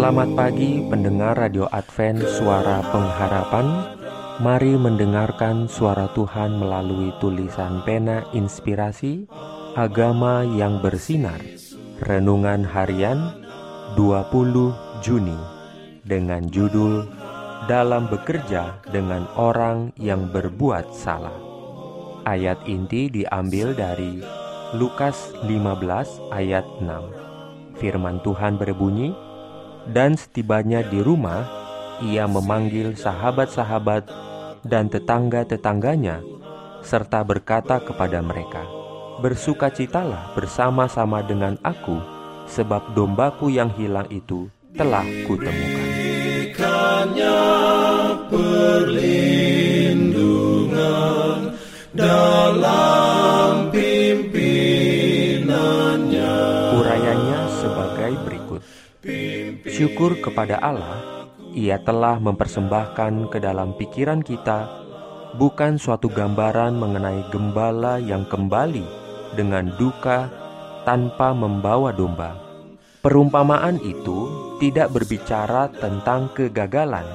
Selamat pagi pendengar Radio Advent Suara Pengharapan. Mari mendengarkan suara Tuhan melalui tulisan pena inspirasi Agama yang bersinar. Renungan harian 20 Juni Dengan judul Dalam bekerja dengan orang yang berbuat salah. Ayat inti diambil dari Lukas 15 ayat 6 Firman Tuhan berbunyi, dan setibanya di rumah, ia memanggil sahabat-sahabat dan tetangga-tetangganya, serta berkata kepada mereka, Bersukacitalah bersama-sama dengan aku, sebab dombaku yang hilang itu telah kutemukan. Syukur kepada Allah, Ia telah mempersembahkan ke dalam pikiran kita bukan suatu gambaran mengenai gembala yang kembali dengan duka tanpa membawa domba. Perumpamaan itu tidak berbicara tentang kegagalan,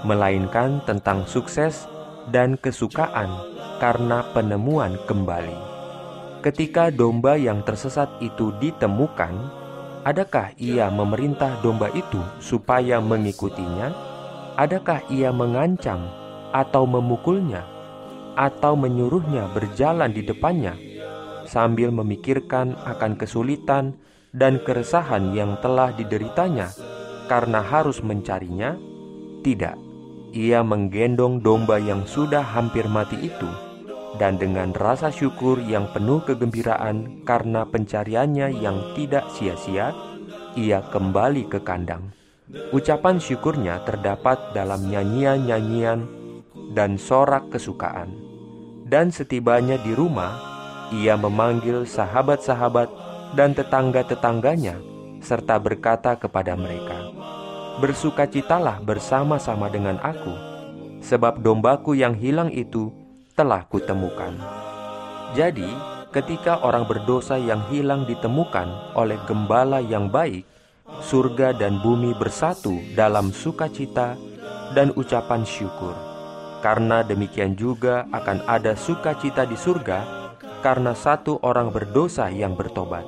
melainkan tentang sukses dan kesukaan karena penemuan kembali. Ketika domba yang tersesat itu ditemukan, Adakah ia memerintah domba itu supaya mengikutinya? Adakah ia mengancam atau memukulnya atau menyuruhnya berjalan di depannya sambil memikirkan akan kesulitan dan keresahan yang telah dideritanya karena harus mencarinya? Tidak. Ia menggendong domba yang sudah hampir mati itu dan dengan rasa syukur yang penuh kegembiraan karena pencariannya yang tidak sia-sia, ia kembali ke kandang. Ucapan syukurnya terdapat dalam nyanyian-nyanyian dan sorak kesukaan. Dan setibanya di rumah, ia memanggil sahabat-sahabat dan tetangga-tetangganya, serta berkata kepada mereka, Bersukacitalah bersama-sama dengan aku, sebab dombaku yang hilang itu telah kutemukan. Jadi, ketika orang berdosa yang hilang ditemukan oleh gembala yang baik, surga dan bumi bersatu dalam sukacita dan ucapan syukur. Karena demikian juga akan ada sukacita di surga karena satu orang berdosa yang bertobat.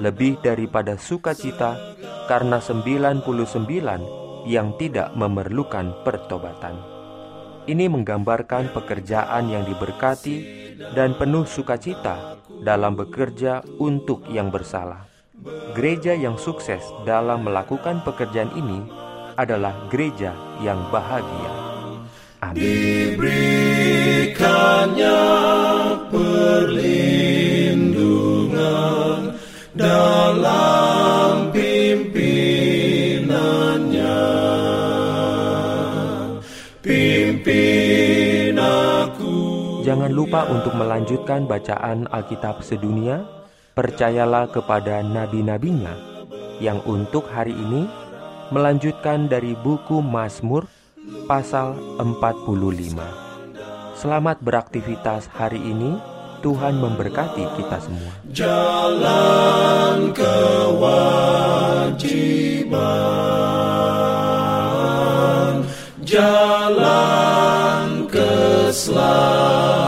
Lebih daripada sukacita karena 99 yang tidak memerlukan pertobatan. Ini menggambarkan pekerjaan yang diberkati dan penuh sukacita dalam bekerja untuk yang bersalah. Gereja yang sukses dalam melakukan pekerjaan ini adalah gereja yang bahagia. Amin. Diberikannya perlindungan dalam pimpinannya. Pimpin aku. Jangan lupa untuk melanjutkan bacaan Alkitab sedunia. Percayalah kepada nabi-nabinya yang untuk hari ini melanjutkan dari buku Mazmur pasal 45. Selamat beraktivitas hari ini. Tuhan memberkati kita semua. Jalan kewajiban Slavă.